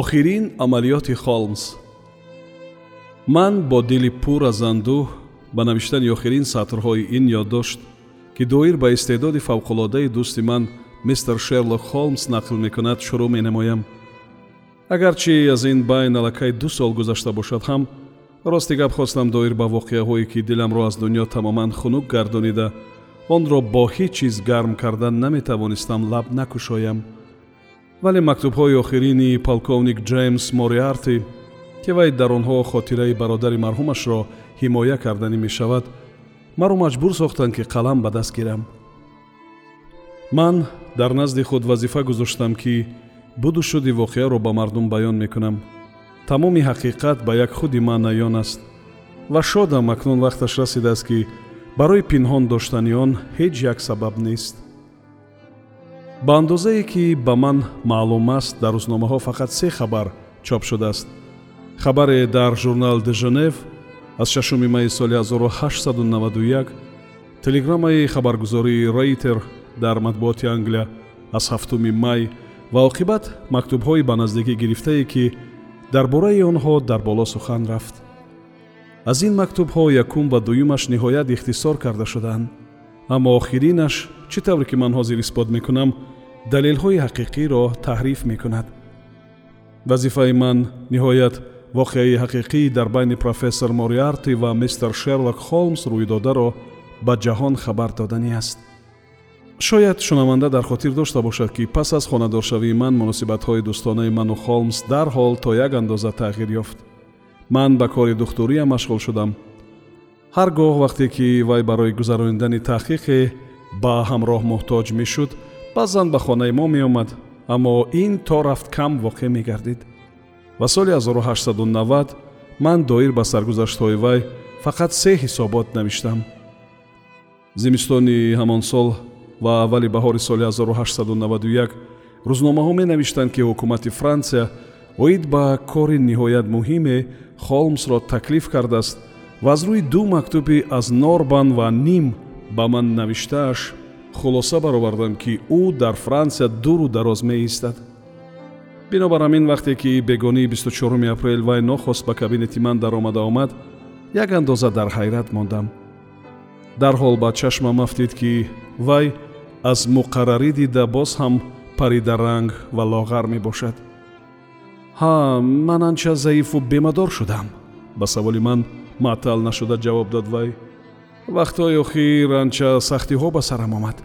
охирин амалиёти холмс ман бо дили пур аз андӯҳ ба навиштани охирин сатрҳои ин ёддошт ки доир ба истеъдоди фавқулодаи дӯсти ман мистер шерлок холмс нақл мекунад шурӯъ менамоям. Агарчи аз ин байн аллакай ду сол гузашта бошад ҳам рости гап хостам доир ба воқеаҳое ки диламро аз дунё тамоман хунук гардонида онро бо ҳеҷ чиз гарм кардан наметавонистам лаб накушоям вале мактубҳои охирини полковник ҷеймс мориарти ки вай дар онҳо хотираи бародари марҳумашро ҳимоя карданӣ мешавад маро маҷбур сохтанд ки қалам ба даст гирам. Ман дар назди худ вазифа гузоштам ки буду шуди воқеаро ба мардум баён мекунам. Тамоми ҳақиқат ба як худи ман аён аст ва шодам акнун вақташ расидааст ки барои пинҳон доштани он ҳеҷ як сабаб нест ба андозае ки ба ман маълум аст дар рӯзномаҳо фақат се хабар чоп шудааст. Хабаре дар журнал де женев аз 6 майи соли 1891 телеграммаи хабаргузории рейтер дар матбуоти англия аз 7 май ва оқибат мактубҳои ба наздикӣ гирифтае ки дар бораи онҳо дар боло сухан рафт. Аз ин мактубҳо якум ва дуюмаш ниҳоят ихтисор карда шудаанд. Аммо охиринаш чӣ тавре ки ман ҳозир исбот мекунам далелҳои ҳақиқиро таҳриф мекунад. Вазифаи ман ниҳоят воқеаи ҳақиқӣ дар байни профессор мориарти ва мистер шерлок холмс рӯйдодаро ба ҷаҳон хабар доданӣ аст. Шояд шунаванда дар хотир дошта бошад ки пас аз хонадоршавии ман муносибатҳои дӯстонаи ману холмс дарҳол то як андоза тағйир ёфт. Ман ба кори духтуриам машғул шудам. Ҳар гоҳ вақте ки вай барои гузарондани таҳқиқе ба ҳамроҳ муҳтоҷ мешуд баъзан ба хонаи мо меомад аммо ин то рафт кам воқеъ мегардид. Ва соли 1890 ман доир ба саргузаштҳои вай фақат се ҳисобот навиштам зимистони ҳамон сол ва аввали баҳори соли 1891 рӯзномаҳо менавиштанд ки ҳукумати франсия оид ба кори ниҳоят муҳиме холмсро таклиф кардааст ва аз рӯи ду мактуби аз норбан ва ним ба ман навиштааш хулоса баровардам ки ӯ дар франсия дуру дароз меистад. Бинобар ҳамин вақте ки бегонии 24 апрел вай нохост ба кабинети ман даромада омад як андоза дар ҳайрат мондам. Дарҳол ба чашмам афтид ки вай аз муқаррарӣ дида боз ҳам паридаранг ва лоғар мебошад. Ҳа ман анча заифу бемадор шудам. Ба саволи ман маътал нашуда ҷавоб дод вай вақтҳои охир анча сахтиҳо ба сарам омад.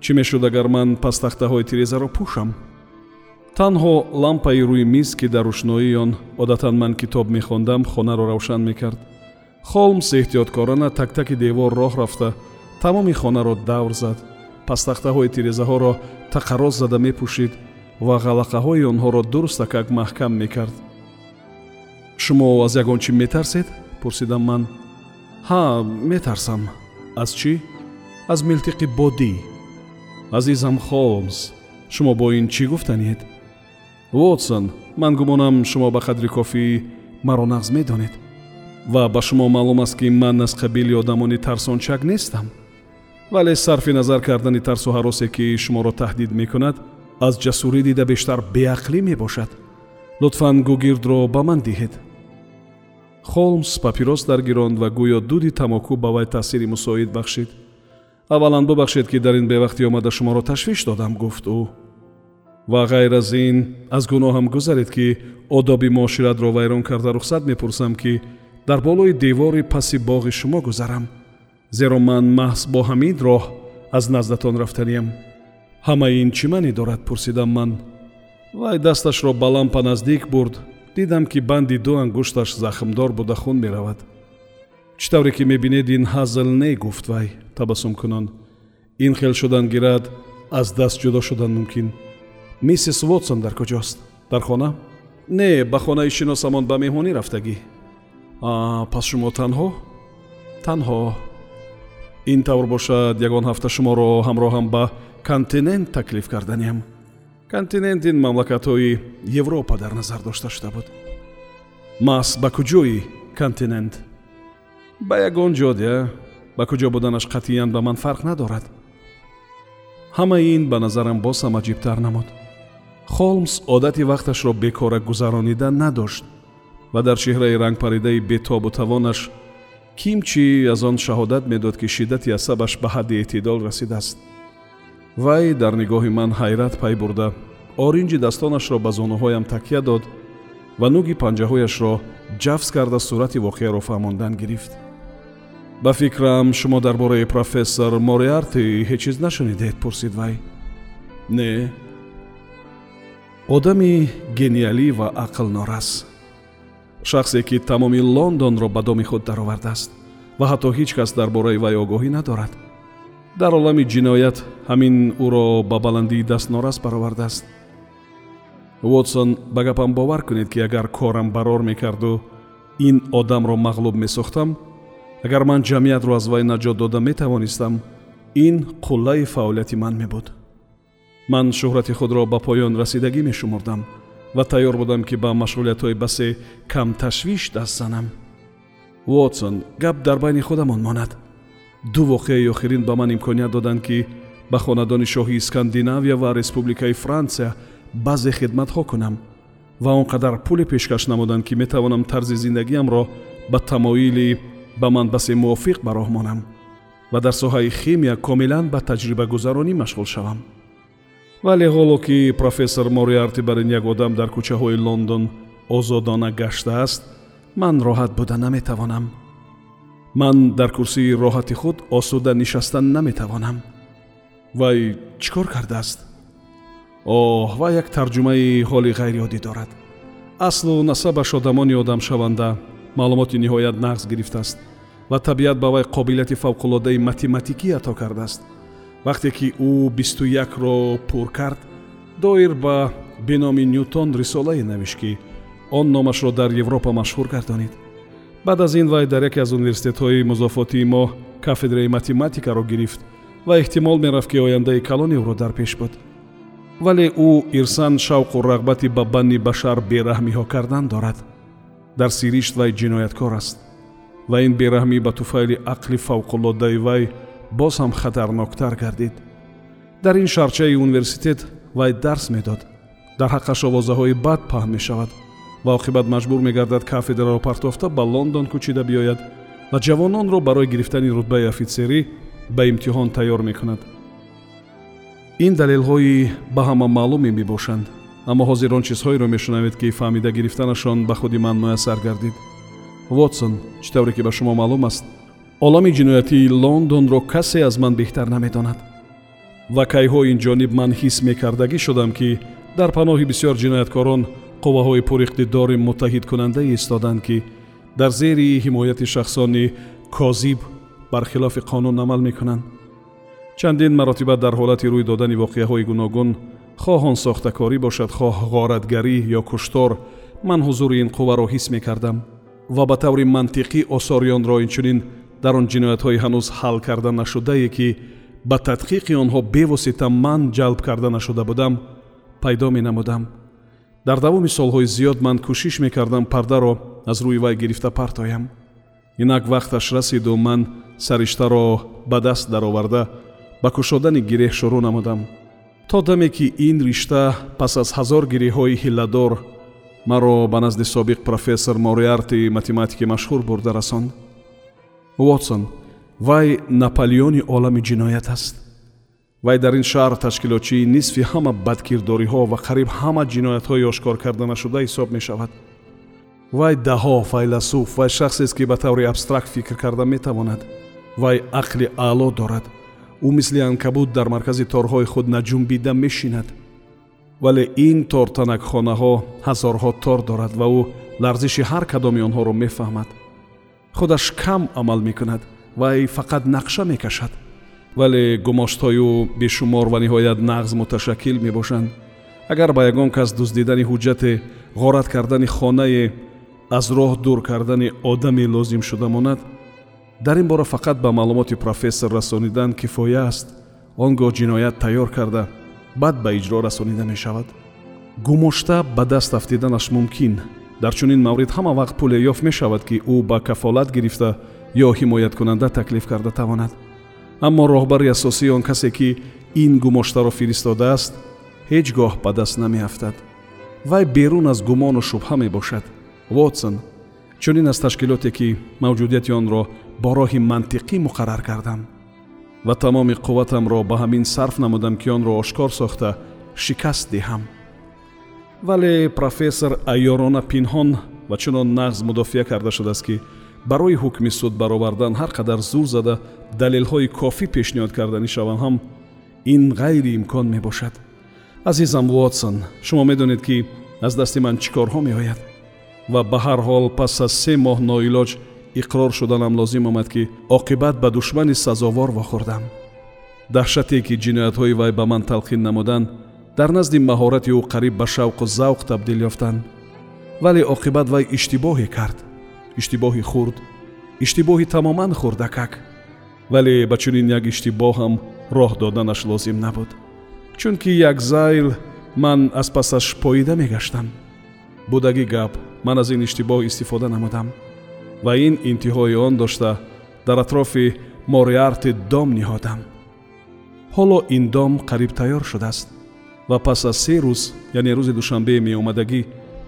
Чӣ мешуд агар ман пастахтаҳои тирезаро пӯшам? Танҳо лампаи рӯи миз ки дар рӯшноии он одатан ман китоб мехондам хонаро равшан мекард. Холмс эҳтиёткорона тактаки девор роҳ рафта тамоми хонаро давр зад. Пастахтаҳои тирезаҳоро тақарроз зада мепӯшид ва ғалақаҳои онҳоро дурустакак маҳкам мекард. Шумо аз ягон чӣ метарсед пурсидам ман ҳа метарсам. Аз чӣ? Аз милтиқи бодӣ. Азизам холмс шумо бо ин чӣ гуфтанед вотсон ман гумонам шумо ба қадри кофӣ маро нағз медонед. Ва ба шумо маълум аст ки ман аз қабили одамони тарсончак нестам. Вале сарфи назар кардани тарсу ҳаросе ки шуморо таҳдид мекунад аз ҷасурӣ дида бештар беақлӣ мебошад. Лутфан гугирдро ба ман диҳед холмс папирос даргиронд ва гӯё дуди тамоку ба вай таъсири мусоид бахшид. Аввалан бубахшед ки дар ин бевақтӣ омада шуморо ташвиш додам гуфт ӯ. Ва ғайр аз ин аз гуноҳам гузаред ки одоби муоширатро вайрон карда рухсат мепурсам ки дар болои девори паси боғи шумо гузарам. Зеро ман маҳз бо ҳамин роҳ аз наздатон рафтаниям ҳамаи ин чӣ маъне дорад пурсидам ман. Вай дасташро ба лампа наздик бурд дидам ки банди ду ангушташ захмдор буда хун меравад. Чӣ тавре ки мебинед ин ҳазл не гуфт вай табассум кунон. Ин хел шудан гирад аз даст ҷудо шудан мумкин. Миссис вотсон дар куҷост? Дар хона? Не ба хонаи шиносамон ба меҳмонӣ рафтагӣ. Пас шумо танҳо? Танҳо. Ин тавр бошад ягон ҳафта шуморо ҳамроҳам ба континент таклиф карданем континент ин мамлакатҳои европа дар назар дошта шуда буд. Мас ба куҷои континент? Ба ягон ҷодя ба куҷо буданаш қатъиян ба ман фарқ надорад. Ҳамаи ин ба назарам боз ҳам аҷибтар намуд. Холмс одати вақташро бекора гузаронида надошт ва дар чеҳраи рангпаридаи бетобу тавонаш кимчи аз он шаҳодат медод ки шиддати асабаш ба ҳадди эътидол расидааст вай дар нигоҳи ман ҳайрат пай бурда. Оринҷи дастонашро ба зонуҳоям такя дод ва нуги панҷаҳояшро ҷафз карда сурати воқеаро фаҳмондан гирифт. Ба фикрам шумо дар бораи профессор мориарти ҳеҷ чиз нашунидед пурсид вай? Не. Одами гениалӣ ва ақлнорас. Шахсе ки тамоми лондонро ба доми худ даровардааст ва ҳатто ҳеҷ кас дар бораи вай огоҳӣ надорад дар олами ҷиноят ҳамин ӯро ба баландии дастнорас баровардааст. Вотсон ба гапам бовар кунед ки агар корам барор мекарду ин одамро мағлуб месохтам агар ман ҷамъиятро аз вай наҷот дода метавонистам ин қуллаи фаъолияти ман мебуд. Ман шӯҳрати худро ба поён расидагӣ мешумурдам ва тайёр будам ки ба машғулиятҳои басе камташвиш даст занам. Вотсон гап дар байни худамон монад ду воқеаи охирин ба ман имконият доданд ки ба хонадони шоҳии скандинавия ва республикаи франсия баъзе хидматҳо кунам ва он қадар пуле пешкаш намуданд ки метавонам тарзи зиндагиамро ба тамоили ба ман басе мувофиқ ба роҳ монам ва дар соҳаи химия комилан ба таҷрибагузаронӣ машғул шавам. Вале ҳоло ки профессор мориарти бар ин як одам дар кӯчаҳои лондон озодона гаштааст ман роҳат буда наметавонам ман дар курсии роҳати худ осуда нишастан наметавонам. Вай чӣ кор кардааст? Оҳ вай як тарҷумаи ҳоли ғайриоддӣ дорад. Аслу насабаш одамони одамшаванда маълумоти ниҳоят нағз гирифтааст ва табиат ба вай қобилияти фавқулодаи математикӣ ато кардааст. Вақте ки ӯ бисту якро пур кард доир ба биноми нютон рисолае навишт ки он номашро дар европа машҳур гардонид баъд аз ин вай дар яке аз университетҳои музофотии мо кафедраи математикаро гирифт ва эҳтимол мерафт ки ояндаи калони ӯро дар пеш буд. Вале ӯ ирсан шавқу рағбати ба банни башар бераҳмиҳо кардан дорад. Дар сиришт вай ҷинояткор аст. Ва ин бераҳмӣ ба туфайли ақли фавқулодаи вай боз ҳам хатарноктар гардид. Дар ин шарчаи университет вай дарс медод. Дар ҳаққаш овозаҳои бад паҳн мешавад ва оқибат маҷбур мегардад кафедраро партофта ба лондон кӯчида биёяд ва ҷавононро барои гирифтани рутбаи офитсерӣ ба имтиҳон тайёр мекунад. Ин далелҳои ба ҳама маълуме мебошанд аммо ҳозир он чизҳоеро мешунавед ки фаҳмида гирифтанашон ба худи ман муяссар гардид вотсон чӣ тавре ки ба шумо маълум аст олами ҷиноятии лондонро касе аз ман беҳтар намедонад. Ва кайҳо инҷониб ман ҳис мекардагӣ шудам ки дар паноҳи бисёр ҷинояткорон қувваҳои пуриқтидори муттаҳидкунанда истоданд ки дар зери ҳимояти шахсони козиб бархилофи қонун амал мекунанд. Чандин маротиба дар ҳолати рӯй додани воқеаҳои гуногун хоҳ он сохтакорӣ бошад хоҳ ғоратгарӣ ё куштор ман ҳузури ин қувваро ҳис мекардам ва ба таври мантиқӣ осори онро инчунин дар он ҷиноятҳои ҳанӯз ҳал карда нашудае ки ба тадқиқи онҳо бевосита ман ҷалб карда нашуда будам пайдо менамудам дар давоми солҳои зиёд ман кӯшиш мекардам пардаро аз рӯи вай гирифта партоям. Инак вақташ расиду ман сариштаро ба даст дароварда ба кушодани гиреҳ шурӯъ намудам. То даме ки ин ришта пас аз ҳазор гиреҳҳои ҳилладор маро ба назди собиқ профессор мориарти математикӣ машҳур бурда расонд вотсон вай наполеони олами ҷиноят аст вай дар ин шаҳр ташкилотчии нисфи ҳама бадкирдориҳо ва қариб ҳама ҷиноятҳои ошкор карда нашуда ҳисоб мешавад. вай даҳо файласуф вай шахсест ки ба таври абстракт фикр карда метавонад. вай ақли аъло дорад. ӯ мисли анкабут дар маркази торҳои худ наҷунбида мешинад. вале ин тортанакхонаҳо ҳазорҳо тор дорад ва ӯ ларзиши ҳар кадоми онҳоро мефаҳмад. худаш кам амал мекунад вай фақат нақша мекашад вале гумоштҳои ӯ бешумор ва ниҳоят нағз муташаккил мебошанд. Агар ба ягон кас дуздидани ҳуҷҷате ғорат кардани хонае аз роҳ дур кардани одаме лозим шуда монад дар ин бора фақат ба маълумоти профессор расонидан кифоя аст. Он гоҳ ҷиноят тайёр карда баъд ба иҷро расонида мешавад. Гумошта ба даст афтиданаш мумкин. Дар чунин маврид ҳама вақт пуле ёфт мешавад ки ӯ ба кафолат гирифта ё ҳимояткунанда таклиф карда тавонад аммо роҳбари асосии он касе ки ин гумоштаро фиристодааст ҳеҷ гоҳ ба даст намеафтад. Вай берун аз гумону шубҳа мебошад. Вотсон чунин аз ташкилоте ки мавҷудияти онро бо роҳи мантиқӣ муқаррар кардам. Ва тамоми қувватамро ба ҳамин сарф намудам ки онро ошкор сохта шикаст диҳам. Вале профессор айёрона пинҳон ва чунон нағз мудофиа карда шудааст ки барои ҳукми суд баровардан ҳар қадар зур зада далелҳои кофӣ пешниҳод карданӣ шавам ҳам ин ғайриимкон мебошад. Азизам вотсон шумо медонед ки аз дасти ман чӣ корҳо меояд? Ва ба ҳар ҳол пас аз се моҳ ноилоҷ иқрор шуданам лозим омад ки оқибат ба душмани сазовор вохӯрдам. Даҳшате ки ҷиноятҳои вай ба ман талқин намуданд дар назди маҳорати ӯ қариб ба шавқу завқ табдил ёфтанд. Вале оқибат вай иштибоҳе кард иштибоҳи хурд иштибоҳи тамоман хурдакак вале ба чунин як иштибоҳам роҳ доданаш лозим набуд чунки як зайл ман аз пасаш поида мегаштам. Будагӣ гап ман аз ин иштибоҳ истифода намудам. Ва ин интиҳои он дошта дар атрофи мориарти дом ниҳодам. Ҳоло ин дом қариб тайёр шудааст ва пас аз се рӯз яъне рӯзи душанбеи меомадагӣ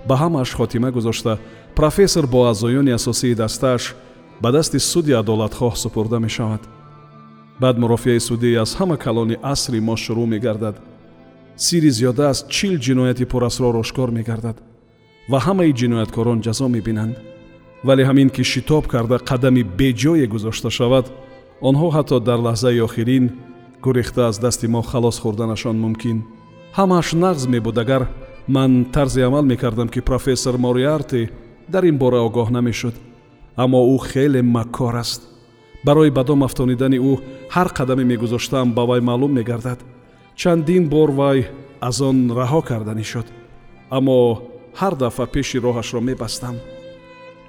ба ҳамааш хотима гузошта профессор бо аъзоёни асосии дастааш ба дасти суди адолатхоҳ супурда мешавад. Баъд мурофиаи судӣ аз ҳама калони асри мо шурӯъ мегардад. Сири зиёда аз чил ҷинояти пурасрор ошкор мегардад ва ҳамаи ҷинояткорон ҷазо мебинанд. Вале ҳамин ки шитоб карда қадами беҷое гузошта шавад онҳо ҳатто дар лаҳзаи охирин гурехта аз дасти мо халос хӯрданашон мумкин. ҳамааш нағз мебуд агар ман тарзе амал мекардам ки профессор мориарти дар ин бора огоҳ намешуд. Аммо ӯ хеле маккор аст. Барои ба дом афтонидани ӯ ҳар қадаме мегузоштаам ба вай маълум мегардад. Чандин бор вай аз он раҳо карданӣ шуд. Аммо ҳар дафъа пеши роҳашро мебастам.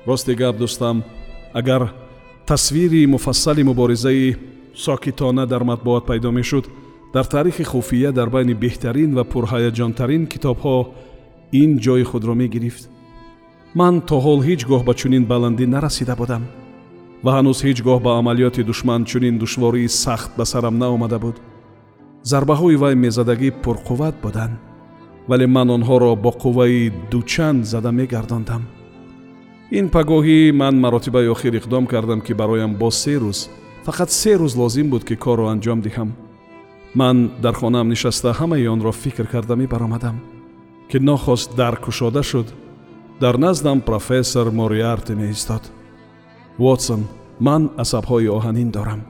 Росте гап дӯстам агар тасвири муфассали муборизаи сокитона дар матбуот пайдо мешуд дар таърихи хуфия дар байни беҳтарин ва пурҳаяҷонтарин китобҳо ин ҷои худро мегирифт ман то ҳол ҳеҷ гоҳ ба чунин баландӣ нарасида будам. Ва ҳанӯз ҳеҷ гоҳ ба амалиёти душман чунин душвории сахт ба сарам наомада буд. Зарбаҳои вай мезадагӣ пурқувват буданд вале ман онҳоро бо қувваи дучанд зада мегардондам. Ин пагоҳӣ ман маротибаи охир иқдом кардам ки бароям бо се рӯз фақат се рӯз лозим буд ки корро анҷом диҳам. Ман дар хонаам нишаста ҳамаи онро фикр карда мебаромадам ки нохост дар кушода шуд дар наздам профессор мориарти меистод. Вотсон ман асабҳои оҳанин дорам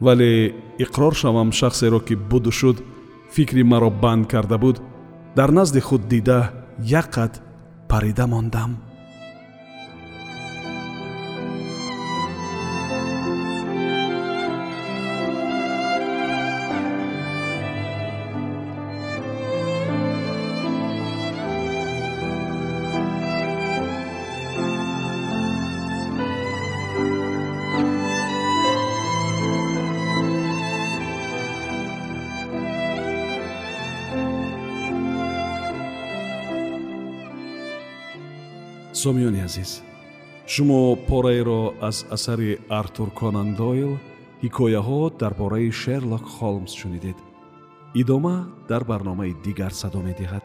вале иқрор шавам шахсеро ки буду шуд фикри маро банд карда буд дар назди худ дида як қад парида мондам сомиёни азиз шумо пораеро аз асари артур конан дойл ҳикояҳо дар бораи шерлок холмс шунидед. Идома дар барномаи дигар садо медиҳад